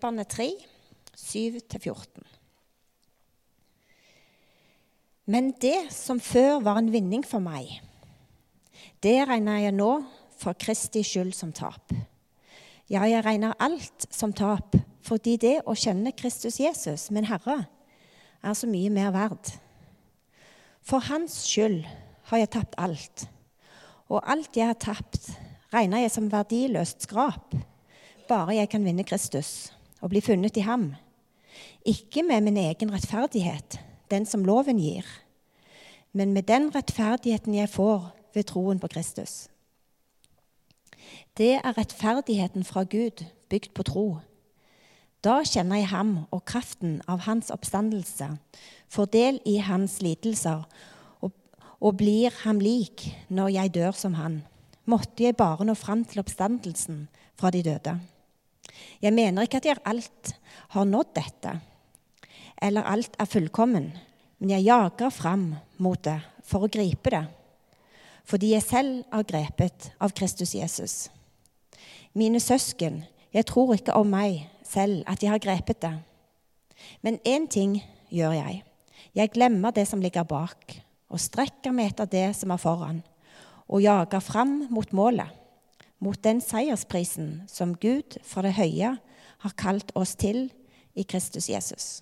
Filipperne 3, 7-14. Men det som før var en vinning for meg, det regner jeg nå for Kristi skyld som tap. Ja, jeg regner alt som tap, fordi det å kjenne Kristus Jesus, min Herre, er så mye mer verd. For Hans skyld har jeg tapt alt, og alt jeg har tapt, regner jeg som verdiløst skrap, bare jeg kan vinne Kristus og bli funnet i ham. Ikke med min egen rettferdighet, den som loven gir, men med den rettferdigheten jeg får ved troen på Kristus. Det er rettferdigheten fra Gud, bygd på tro. Da kjenner jeg ham og kraften av hans oppstandelse, får del i hans lidelser og, og blir ham lik når jeg dør som han. Måtte jeg bare nå fram til oppstandelsen fra de døde. Jeg mener ikke at jeg alt har nådd dette, eller alt er fullkommen, men jeg jager fram mot det for å gripe det, fordi jeg selv er grepet av Kristus Jesus. Mine søsken, jeg tror ikke om meg selv at jeg har grepet det. Men én ting gjør jeg. Jeg glemmer det som ligger bak, og strekker meg etter det som er foran, og jager fram mot målet, mot den seiersprisen som Gud fra det høye har kalt oss til i Kristus Jesus.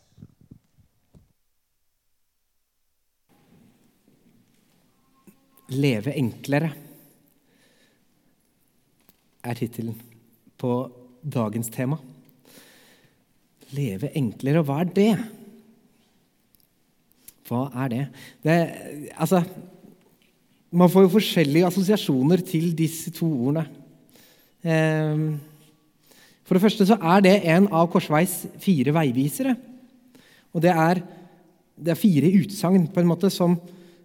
Leve enklere er tittelen på dagens tema. Leve enklere, og hva er det? Hva er det? det altså, man får jo forskjellige assosiasjoner til disse to ordene. Ehm, for det første så er det en av Korsveis fire veivisere. Og det er, det er fire utsagn på en måte som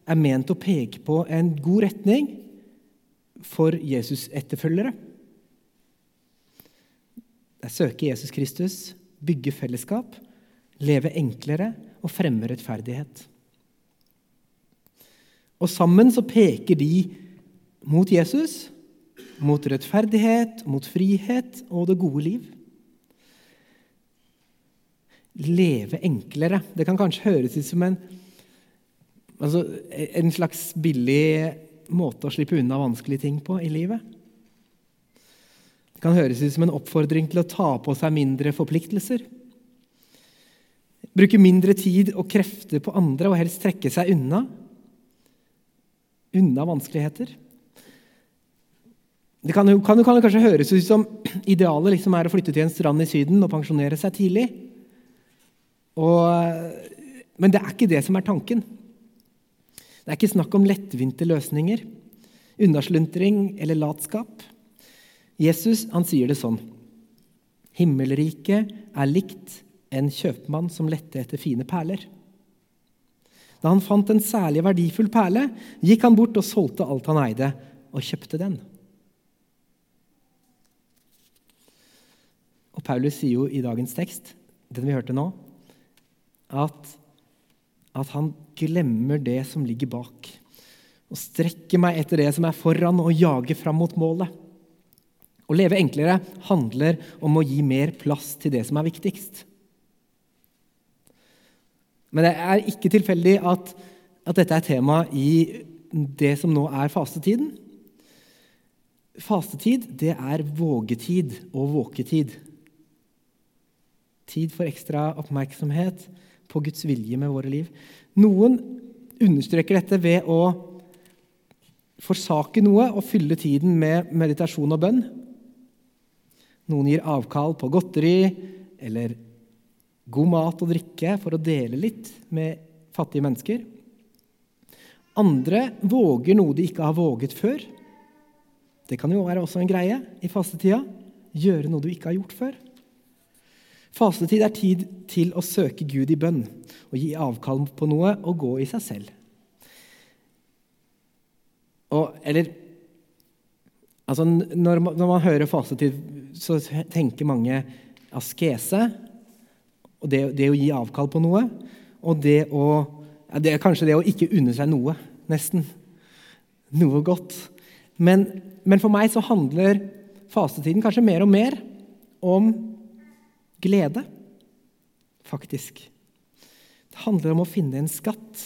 er ment å peke på en god retning for Jesus-etterfølgere. Det er søke Jesus Kristus, bygge fellesskap, leve enklere og fremme rettferdighet. Og sammen så peker de mot Jesus, mot rettferdighet, mot frihet og det gode liv. Leve enklere. Det kan kanskje høres ut som en Altså, en slags billig måte å slippe unna vanskelige ting på i livet. Det kan høres ut som en oppfordring til å ta på seg mindre forpliktelser. Bruke mindre tid og krefter på andre og helst trekke seg unna. Unna vanskeligheter. Det kan jo, kan kan kanskje høres ut som idealet liksom er å flytte til en strand i Syden og pensjonere seg tidlig. Og, men det er ikke det som er tanken. Det er ikke snakk om lettvinte løsninger, unnasluntring eller latskap. Jesus han sier det sånn. Himmelriket er likt en kjøpmann som lette etter fine perler. Da han fant en særlig verdifull perle, gikk han bort og solgte alt han eide, og kjøpte den. Og Paulus sier jo i dagens tekst, den vi hørte nå, at at han glemmer det som ligger bak, og strekker meg etter det som er foran, og jager fram mot målet. Å leve enklere handler om å gi mer plass til det som er viktigst. Men det er ikke tilfeldig at, at dette er tema i det som nå er fastetiden. Fastetid det er vågetid og våketid. Tid for ekstra oppmerksomhet, på Guds vilje med våre liv. Noen understreker dette ved å forsake noe og fylle tiden med meditasjon og bønn. Noen gir avkall på godteri eller god mat og drikke for å dele litt med fattige mennesker. Andre våger noe de ikke har våget før. Det kan jo være også en greie i fastetida. Gjøre noe du ikke har gjort før. Fastetid er tid til å søke Gud i bønn og gi avkall på noe og gå i seg selv. Og, eller altså, når, man, når man hører fastetid, så tenker mange askese og det, det, å gi avkall på noe. Og det å ja, det Kanskje det å ikke unne seg noe, nesten. Noe godt. Men, men for meg så handler fastetiden kanskje mer og mer om glede, faktisk. Det handler om å finne en skatt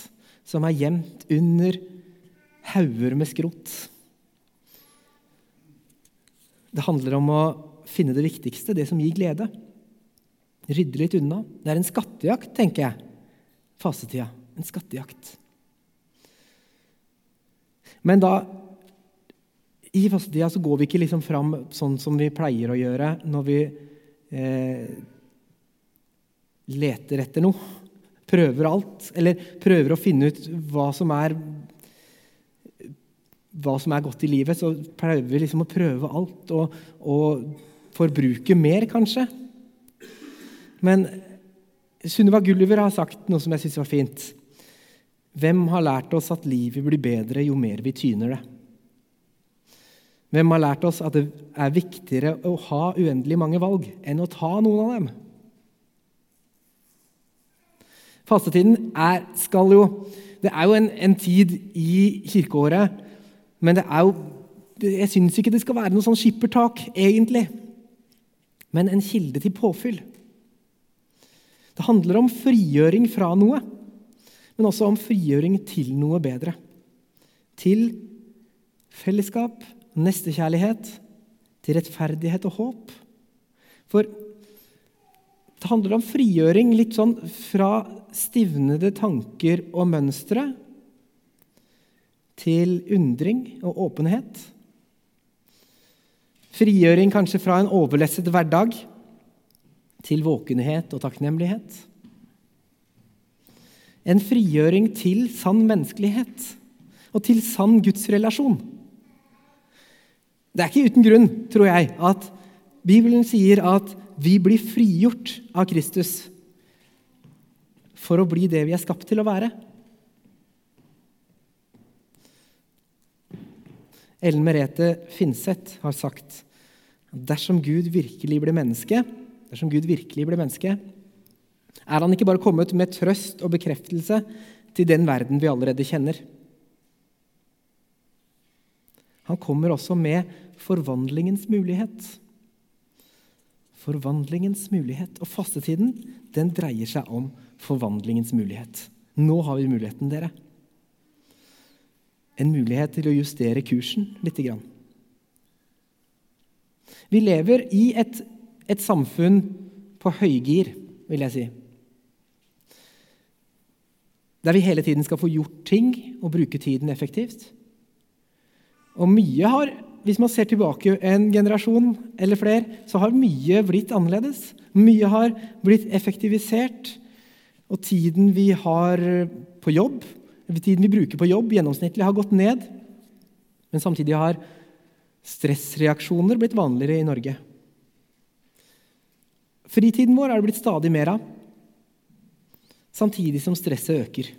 som er gjemt under hauger med skrot. Det handler om å finne det viktigste, det som gir glede. Rydde litt unna. Det er en skattejakt, tenker jeg. Fasetida. En skattejakt. Men da i fastetida så går vi ikke liksom fram sånn som vi pleier å gjøre når vi eh, leter etter noe. Prøver alt. Eller prøver å finne ut hva som er hva som er godt i livet, så prøver vi liksom å prøve alt og, og forbruke mer, kanskje. Men Sunniva Gulliver har sagt noe som jeg syns var fint. Hvem har lært oss at livet blir bedre jo mer vi tyner det? Hvem har lært oss at det er viktigere å ha uendelig mange valg enn å ta noen av dem? Fastetiden er, jo, det er jo en, en, tid i kirkeåret, men det er jo, jeg syns ikke det skal være noe sånn skippertak, egentlig. Men en kilde til påfyll. Det handler om frigjøring fra noe men også om frigjøring til noe bedre. Til fellesskap, nestekjærlighet, til rettferdighet og håp. For det handler om frigjøring litt sånn fra stivnede tanker og mønstre til undring og åpenhet. Frigjøring kanskje fra en overlesset hverdag til våkenhet og takknemlighet. En frigjøring til sann menneskelighet og til sann gudsrelasjon. Det er ikke uten grunn, tror jeg, at Bibelen sier at vi blir frigjort av Kristus for å bli det vi er skapt til å være. Ellen Merete Finseth har sagt at dersom Gud virkelig blir menneske, dersom Gud virkelig ble menneske, er han ikke bare kommet med trøst og bekreftelse til den verden vi allerede kjenner. Han kommer også med forvandlingens mulighet. Forvandlingens mulighet. Og fastetiden den dreier seg om forvandlingens mulighet. Nå har vi muligheten, dere. En mulighet til å justere kursen lite grann. Vi lever i et, et samfunn på høygir, vil jeg si der vi hele tiden skal få gjort ting og bruke tiden effektivt. Og mye har, Hvis man ser tilbake en generasjon eller flere, så har mye blitt annerledes. Mye har blitt effektivisert. Og tiden vi har på jobb, tiden vi bruker på jobb, gjennomsnittlig har gått ned. Men samtidig har stressreaksjoner blitt vanligere i Norge. Fritiden vår er det blitt stadig mer av samtidig som stresset øker.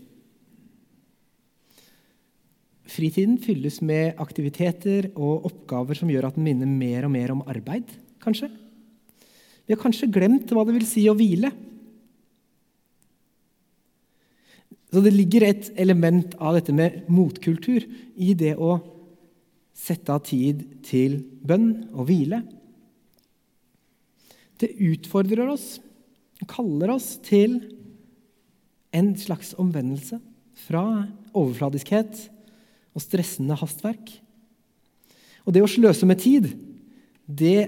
Fritiden fylles med aktiviteter og oppgaver som gjør at den minner mer og mer om arbeid, kanskje. Vi har kanskje glemt hva det vil si å hvile. Så det ligger et element av dette med motkultur i det å sette av tid til bønn og hvile. Det utfordrer oss, kaller oss til en slags omvendelse fra overfladiskhet og stressende hastverk. Og det å sløse med tid, det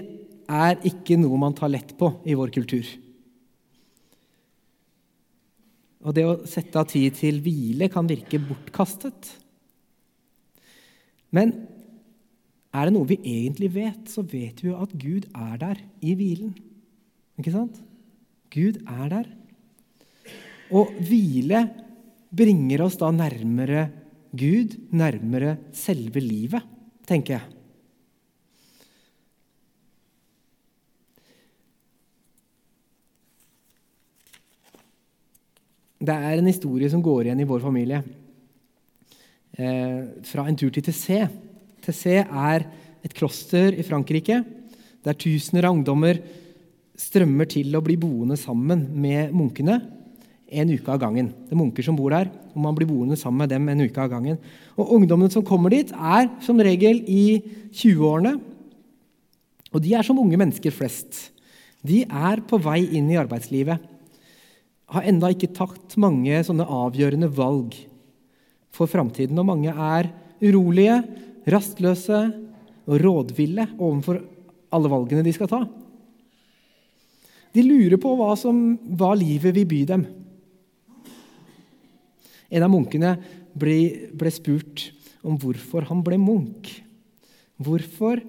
er ikke noe man tar lett på i vår kultur. Og det å sette av tid til hvile kan virke bortkastet. Men er det noe vi egentlig vet, så vet vi jo at Gud er der i hvilen. Ikke sant? Gud er der. Og hvile bringer oss da nærmere Gud, nærmere selve livet, tenker jeg. Det er en historie som går igjen i vår familie. Eh, fra en tur til Tessé. Tessé er et kloster i Frankrike der tusener av ungdommer strømmer til å bli boende sammen med munkene en uke av gangen. Det er munker som bor der, og man blir boende sammen med dem en uke av gangen. Og Ungdommene som kommer dit, er som regel i 20-årene. Og de er som unge mennesker flest. De er på vei inn i arbeidslivet. Har enda ikke tatt mange sånne avgjørende valg for framtiden. Og mange er urolige, rastløse og rådville overfor alle valgene de skal ta. De lurer på hva, som, hva livet vil by dem. En av munkene ble, ble spurt om hvorfor han ble munk. Hvorfor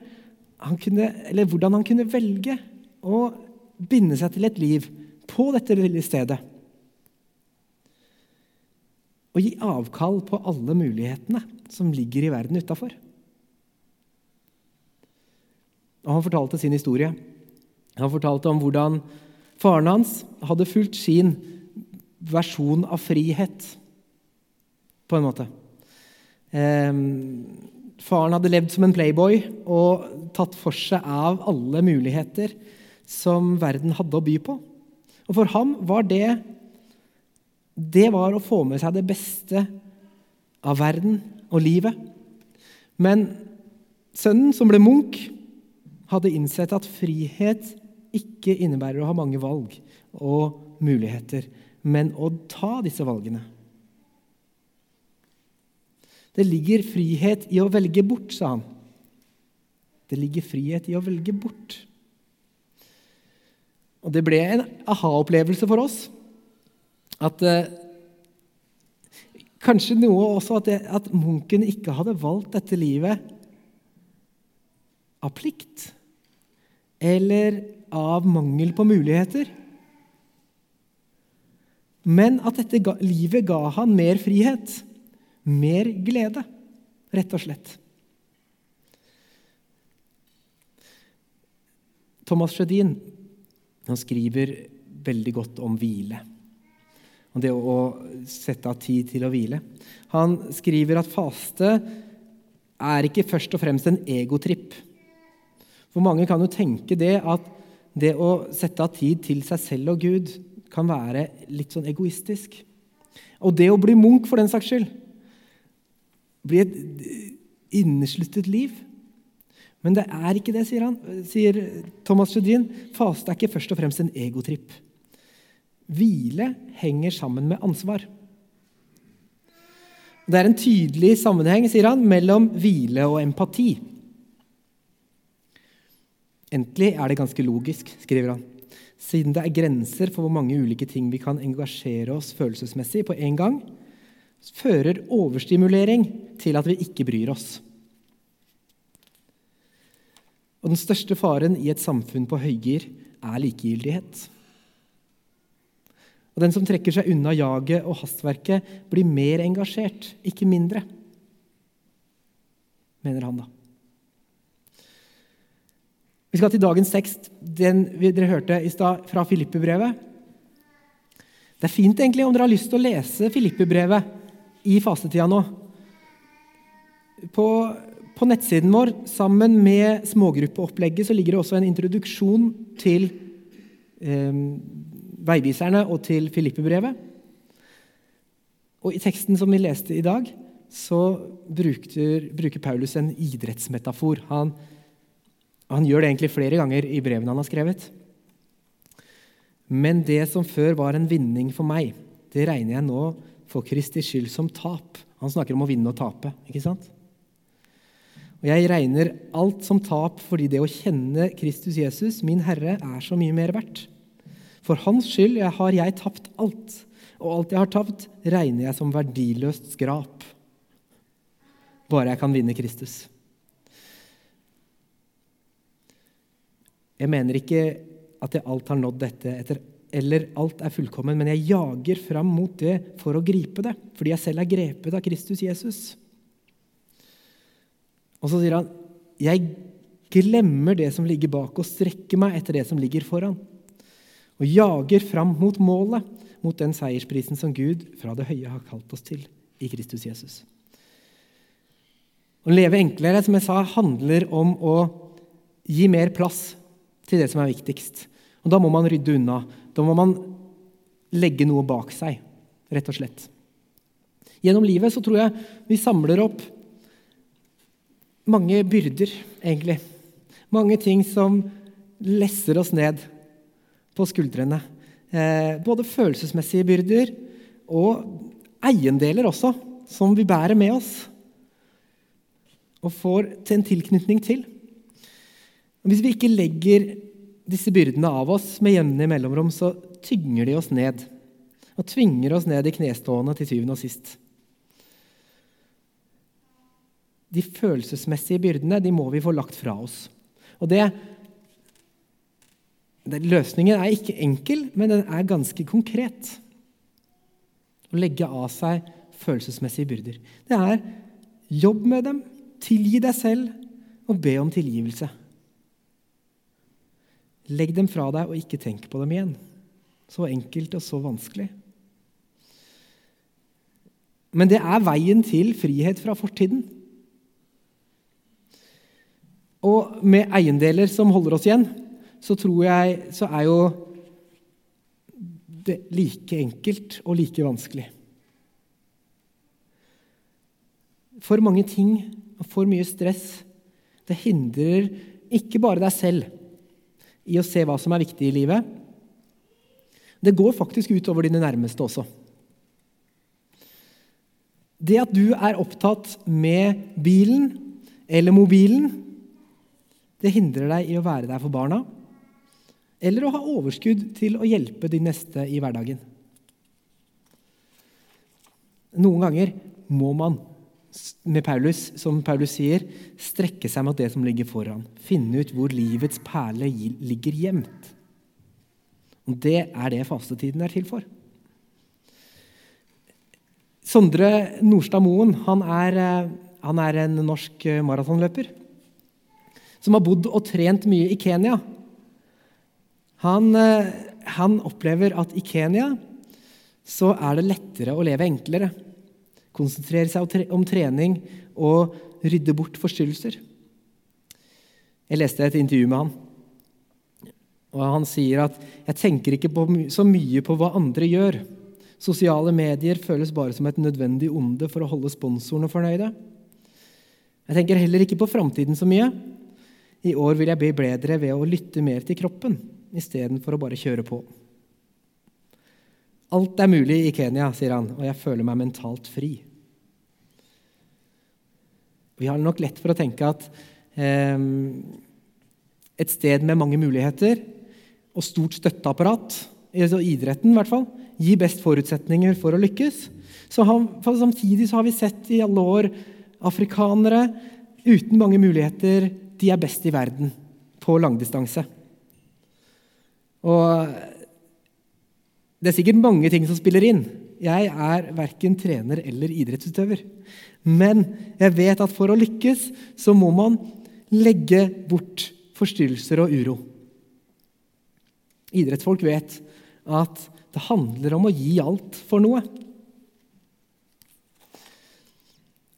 han kunne, eller hvordan han kunne velge å binde seg til et liv på dette lille stedet. Og gi avkall på alle mulighetene som ligger i verden utafor. Han fortalte sin historie. Han fortalte om hvordan faren hans hadde fulgt sin versjon av frihet, på en måte. Eh, faren hadde levd som en playboy og tatt for seg av alle muligheter som verden hadde å by på. Og for ham var det det var å få med seg det beste av verden og livet. Men sønnen, som ble munk, hadde innsett at frihet ikke innebærer å ha mange valg og muligheter, men å ta disse valgene. Det ligger frihet i å velge bort, sa han. Det ligger frihet i å velge bort. Og det ble en aha-opplevelse for oss. At eh, Kanskje noe også at, det, at munken ikke hadde valgt dette livet av plikt eller av mangel på muligheter. Men at dette livet ga han mer frihet, mer glede, rett og slett. Thomas Sjødin skriver veldig godt om hvile. Og det å sette av tid til å hvile. Han skriver at faste er ikke først og fremst en egotripp. For mange kan jo tenke det at det å sette av tid til seg selv og Gud kan være litt sånn egoistisk. Og det å bli munk, for den saks skyld, bli et innesluttet liv. Men det er ikke det, sier, han, sier Thomas Judin. Faste er ikke først og fremst en egotripp. Hvile henger sammen med ansvar. Det er en tydelig sammenheng sier han, mellom hvile og empati. Endelig er det ganske logisk, skriver han, siden det er grenser for hvor mange ulike ting vi kan engasjere oss følelsesmessig på en gang, fører overstimulering til at vi ikke bryr oss. Og Den største faren i et samfunn på høygir er likegyldighet. Og Den som trekker seg unna jaget og hastverket, blir mer engasjert, ikke mindre, mener han da. Vi skal til dagens tekst, den dere hørte i stad fra Filippebrevet. Det er fint egentlig om dere har lyst til å lese Filippebrevet i fastetida nå. På, på, nettsiden vår, sammen med smågruppeopplegget, så ligger det også en introduksjon til eh, veiviserne og til Filippebrevet. Og I teksten som vi leste i dag, så bruker, bruker Paulus en idrettsmetafor. Han han gjør det egentlig flere ganger i brevene han har skrevet. Men det som før var en vinning for meg, det regner jeg nå for Kristi skyld som tap. Han snakker om å vinne og tape. ikke sant? Og Jeg regner alt som tap fordi det å kjenne Kristus Jesus, min Herre, er så mye mer verdt. For hans skyld har jeg tapt alt, og alt jeg har tapt, regner jeg som verdiløst skrap. Bare jeg kan vinne Kristus. Jeg mener ikke at jeg alt har nådd dette, etter, eller alt er fullkommen, men jeg jager fram mot det for å gripe det, fordi jeg selv er grepet av Kristus Jesus. Og så sier han, 'Jeg glemmer det som ligger bak, og strekker meg etter det som ligger foran.' Og jager fram mot målet, mot den seiersprisen som Gud fra det høye har kalt oss til i Kristus Jesus. Å leve enklere, som jeg sa, handler om å gi mer plass til det som er viktigst. Og Da må man rydde unna. Da må man legge noe bak seg, rett og slett. Gjennom livet så tror jeg vi samler opp mange byrder, egentlig. Mange ting som lesser oss ned. på skuldrene. Eh, både følelsesmessige byrder og eiendeler også, som vi bærer med oss og får til en tilknytning til. Hvis vi ikke legger disse byrdene av oss med jevne mellomrom, så tynger de oss ned og tvinger oss ned i knestående til syvende og sist. De følelsesmessige byrdene de må vi få lagt fra oss. Og det, det, Løsningen er ikke enkel, men den er ganske konkret. Å legge av seg følelsesmessige byrder. Det er jobb med dem, tilgi deg selv og be om tilgivelse. Legg dem fra deg og ikke tenk på dem igjen. Så enkelt og så vanskelig. Men det er veien til frihet fra fortiden. Og med eiendeler som holder oss igjen, så tror jeg så er jo det like enkelt og like vanskelig. For mange ting og for mye stress det hindrer ikke bare deg selv i å se hva som er viktig i livet. Det går faktisk utover dine nærmeste også. Det at du er opptatt med bilen eller mobilen, det hindrer deg i å være der for barna eller å ha overskudd til å hjelpe de neste i hverdagen. Noen ganger må man, med Paulus, som Paulus sier, strekke seg mot det som ligger foran. Finne ut hvor livets perle ligger gjemt. Og Det er det fastetiden er til for. Sondre Nordstad Moen han er, eh, han er en norsk eh, maratonløper som har bodd og trent mye i Kenya. Han, eh, han, opplever at i Kenya så er det lettere å leve enklere. Konsentrere seg om trening og rydde bort forstyrrelser. Jeg leste et intervju med han. og Han sier at 'jeg tenker ikke så mye på hva andre gjør'. Sosiale medier føles bare som et nødvendig onde for å holde sponsorene fornøyde. Jeg tenker heller ikke på framtiden så mye. I år vil jeg bli bedre ved å lytte mer til kroppen istedenfor å bare kjøre på. Alt er mulig i Kenya, sier han, og jeg føler meg mentalt fri. Vi har nok lett for å tenke at eh, et sted med mange muligheter og stort støtteapparat, i idretten i hvert fall, gir best forutsetninger for å lykkes. Så har, samtidig så har vi sett i alle år afrikanere uten mange muligheter. De er best i verden på langdistanse. Og det er sikkert mange ting som spiller inn. Jeg er verken trener eller idrettsutøver. Men jeg vet at for å lykkes så må man legge bort forstyrrelser og uro. Idrettsfolk vet at det handler om å gi alt for noe.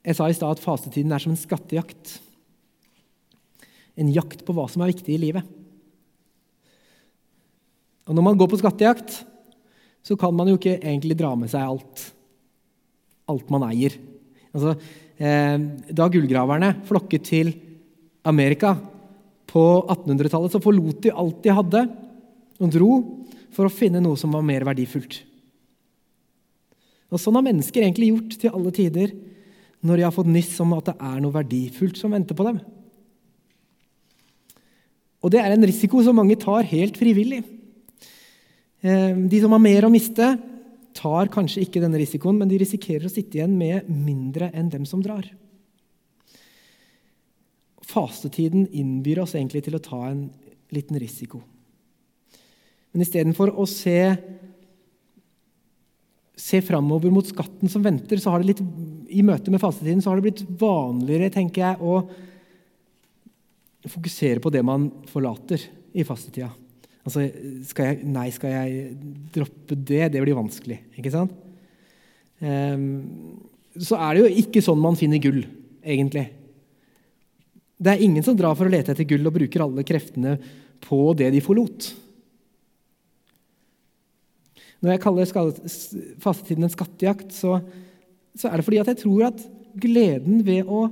Jeg sa i stad at fasetiden er som en skattejakt. En jakt på hva som er viktig i livet. Og når man går på skattejakt, så kan man jo ikke egentlig dra med seg alt. Alt man eier. Altså, eh, da gullgraverne flokket til Amerika på 1800-tallet, så forlot de alt de hadde, og dro for å finne noe som var mer verdifullt. Og Sånn har mennesker egentlig gjort til alle tider når de har fått nyss om at det er noe verdifullt som venter på dem. Og det er en risiko som mange tar helt frivillig. Eh, de som har mer å miste, tar kanskje ikke denne risikoen, men de risikerer å sitte igjen med mindre enn dem som drar. Fastetiden innbyr oss egentlig til å ta en liten risiko. Men istedenfor å se, se framover mot skatten som venter, så har det litt, i møte med fastetiden så har det blitt vanligere tenker jeg, å fokusere på det man forlater i fastetida. Altså, skal jeg, nei, skal jeg droppe det? Det blir vanskelig. ikke sant? Um, så er det jo ikke sånn man finner gull, egentlig. Det er ingen som drar for å lete etter gull og bruker alle kreftene på det de forlot. Når jeg kaller fastetiden en skattejakt, så, så, er det fordi jeg tror at gleden ved å,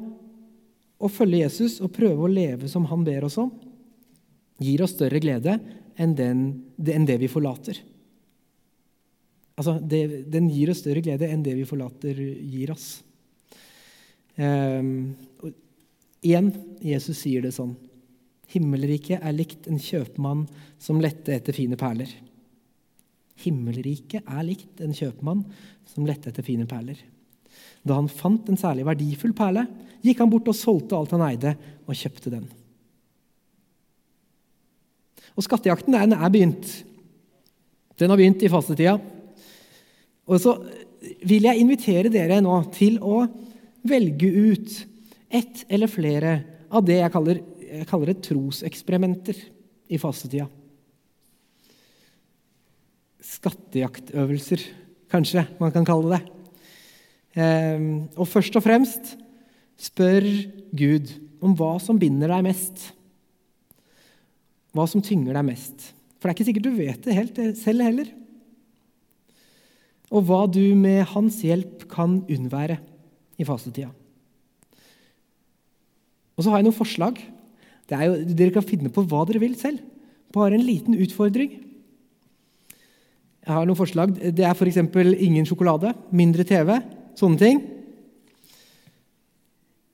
å, følge Jesus og prøve å leve som han ber oss om, gir oss større glede enn, den, enn det vi forlater. Altså, det, den gir oss større glede enn det vi forlater, gir oss. Um, igjen, Jesus sier det sånn. Himmelriket er likt en kjøpmann som lette etter fine perler. Himmelriket er likt en kjøpmann som lette etter fine perler. Da han fant en særlig verdifull perle, gikk han bort og solgte alt han eide, og kjøpte den. Og Skattejakten den er begynt. Den har begynt i fastetida. Og så vil jeg invitere dere nå til å velge ut ett eller flere av det jeg kaller, jeg kaller det troseksperimenter i fastetida. Skattejaktøvelser, kanskje man kan kalle det. Ehm, og først og fremst spør Gud om hva som binder deg mest. Hva som tynger deg mest. For det er ikke sikkert du vet det helt selv heller. Og hva du med hans hjelp kan unnvære i fastetida. Og så har jeg noen forslag. Jo, dere kan finne på hva dere vil selv. Bare en liten utfordring. Jeg har noen forslag. Det er f.eks. ingen sjokolade, mindre TV, Sånne ting.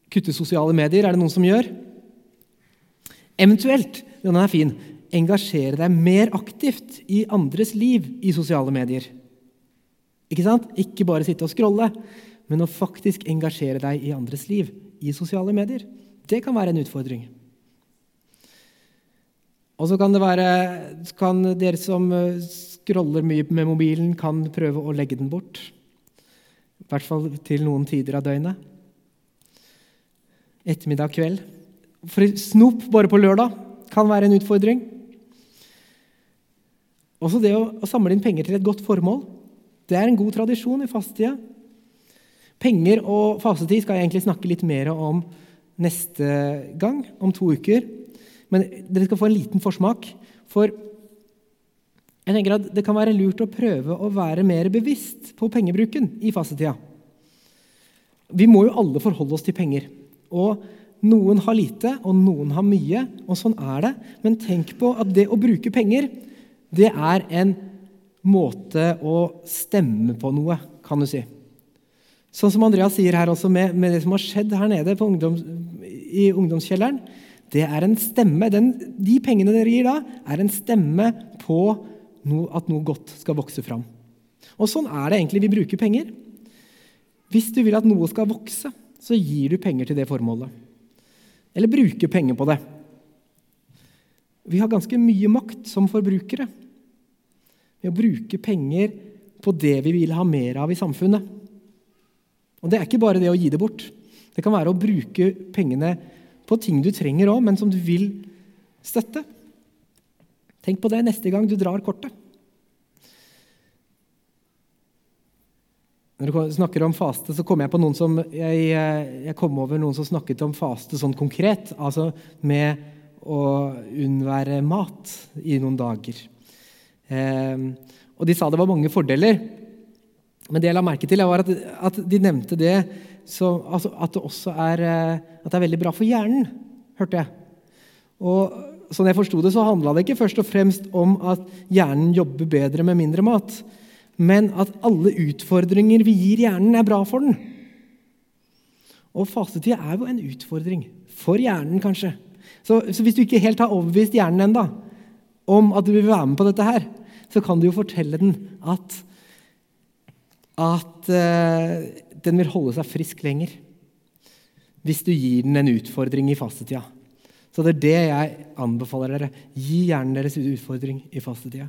Kutte sosiale medier er det noen som gjør. Eventuelt, denne er fin, engasjere deg mer aktivt i andres liv i sosiale medier. Ikke sant? Ikke bare sitte og scrolle, men å faktisk engasjere deg i andres liv i sosiale medier. Det kan være en utfordring. Og så kan det være kan Dere som scroller mye med mobilen, kan prøve å legge den bort. I hvert fall til noen tider av døgnet. Ettermiddag, kveld. For snop bare på lørdag kan være en utfordring. Også det å, å samle inn penger til et godt formål. Det er en god tradisjon i fastetida. Penger og fastetid skal jeg egentlig snakke litt mer om neste gang, om to uker. Men dere skal få en liten forsmak. For jeg tenker at Det kan være lurt å prøve å være mer bevisst på pengebruken i fastetida. Vi må jo alle forholde oss til penger. Og Noen har lite, og noen har mye, og sånn er det. Men tenk på at det å bruke penger, det er en måte å stemme på noe, kan du si. Sånn som Andreas sier her også, med, med det som har skjedd her nede ungdom, i ungdomskjelleren. Det er en stemme. Den, de pengene dere gir da, er en stemme på no, at noe godt skal vokse fram. Og sånn er det egentlig vi bruker penger. Hvis du vil at noe skal vokse, så gir du penger til det formålet. Eller bruke penger på det. Vi har ganske mye makt som forbrukere ved å bruke penger på det vi vil ha mer av i samfunnet. Og Det er ikke bare det å gi det bort. Det kan være å bruke pengene på ting du trenger òg, men som du vil støtte. Tenk på det neste gang du drar kortet. Når du snakker om faste, så kom jeg på noen som jeg, jeg, kom over noen som snakket om faste sånn konkret. Altså med å unnvære mat i noen dager. Eh, og de sa det var mange fordeler. Men det jeg la merke til, var at, at de nevnte det så, altså at det også er, eh, at det er veldig bra for hjernen, hørte jeg. Og sånn jeg forsto det, så handla det ikke først og fremst om at hjernen jobber bedre med mindre mat, men at alle utfordringer vi gir hjernen, er bra for den. Og fastetid er jo en utfordring. For hjernen, kanskje. Så, så hvis du ikke helt har overbevist hjernen enda om at du vil være med på dette her, så kan du jo fortelle den at, at uh, den vil holde seg frisk lenger. Hvis du gir den en utfordring i fastetida. Så det er det jeg anbefaler dere. Gi hjernen deres utfordring i fastetida.